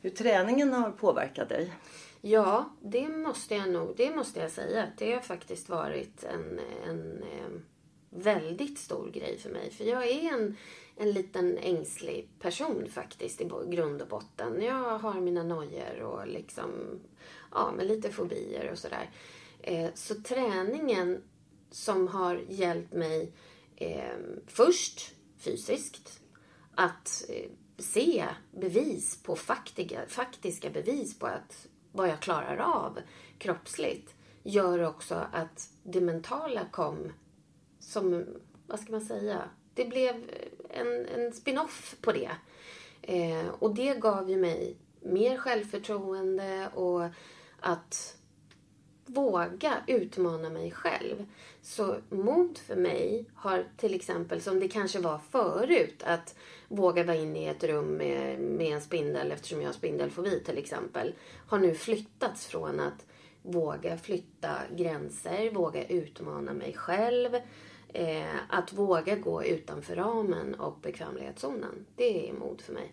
hur träningen har påverkat dig? Ja, det måste jag nog det måste jag säga. Det har faktiskt varit en, en eh, väldigt stor grej för mig. För jag är en, en liten ängslig person faktiskt i grund och botten. Jag har mina nojor och liksom, ja, med lite fobier och sådär. Eh, så träningen som har hjälpt mig eh, först fysiskt att eh, se bevis på faktiga, faktiska bevis på att vad jag klarar av kroppsligt gör också att det mentala kom som, vad ska man säga, det blev en, en spin-off på det. Eh, och det gav ju mig mer självförtroende och att våga utmana mig själv. Så mod för mig har till exempel, som det kanske var förut, att våga vara inne i ett rum med, med en spindel eftersom jag har spindelfobi till exempel, har nu flyttats från att våga flytta gränser, våga utmana mig själv, eh, att våga gå utanför ramen och bekvämlighetszonen. Det är mod för mig.